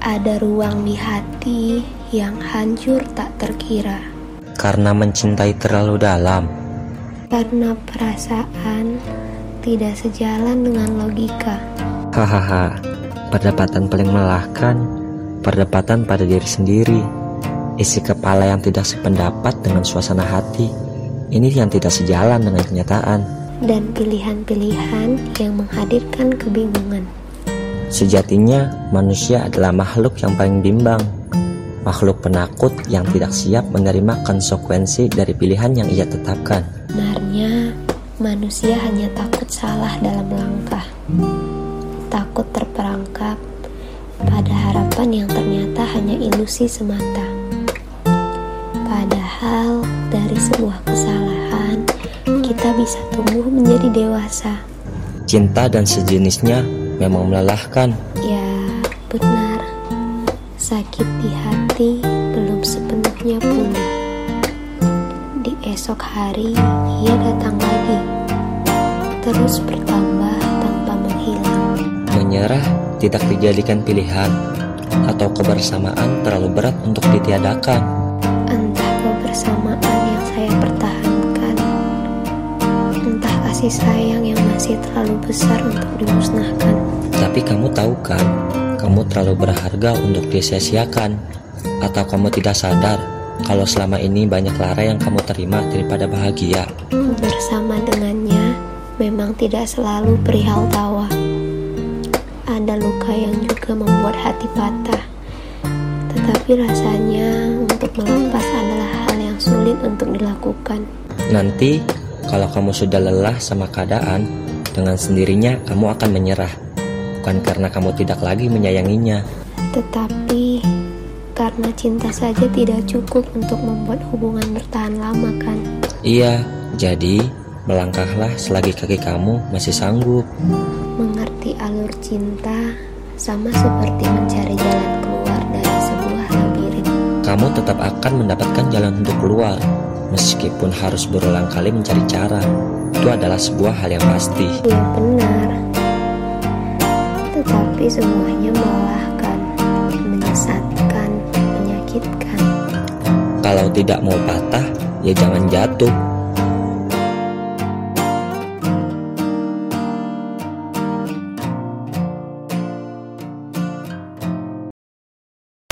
Ada ruang di hati yang hancur tak terkira. Karena mencintai terlalu dalam. Karena perasaan tidak sejalan dengan logika. Hahaha, perdebatan paling melelahkan, perdebatan pada diri sendiri. Isi kepala yang tidak sependapat dengan suasana hati. Ini yang tidak sejalan dengan kenyataan. Dan pilihan-pilihan yang menghadirkan kebingungan. Sejatinya, manusia adalah makhluk yang paling bimbang. Makhluk penakut yang tidak siap menerima konsekuensi dari pilihan yang ia tetapkan. Sebenarnya, manusia hanya takut salah dalam langkah. Takut terperangkap pada harapan yang ternyata hanya ilusi semata. Padahal dari sebuah kesalahan, kita bisa tumbuh menjadi dewasa. Cinta dan sejenisnya memang melelahkan. Ya, benar. Sakit di hati belum sepenuhnya pulih. Di esok hari, ia datang lagi. Terus bertambah tanpa menghilang. Menyerah tidak dijadikan pilihan, atau kebersamaan terlalu berat untuk ditiadakan. Entah kebersamaan kasih sayang yang masih terlalu besar untuk dimusnahkan. Tapi kamu tahu kan, kamu terlalu berharga untuk disia-siakan. Atau kamu tidak sadar kalau selama ini banyak lara yang kamu terima daripada bahagia. Bersama dengannya memang tidak selalu perihal tawa. Ada luka yang juga membuat hati patah. Tetapi rasanya untuk melepas adalah hal yang sulit untuk dilakukan. Nanti, kalau kamu sudah lelah sama keadaan, dengan sendirinya kamu akan menyerah. Bukan karena kamu tidak lagi menyayanginya, Tetapi karena cinta saja tidak cukup untuk membuat hubungan bertahan lama kan? Iya, jadi melangkahlah selagi kaki kamu masih sanggup. Mengerti alur cinta sama seperti mencari jalan keluar dari sebuah labirin. Kamu tetap akan mendapatkan jalan untuk keluar, meskipun harus berulang kali mencari cara. Itu adalah sebuah hal yang pasti. Ya benar. Tetapi semuanya melelahkan, menyesatkan, menyakitkan. Kalau tidak mau patah, ya jangan jatuh.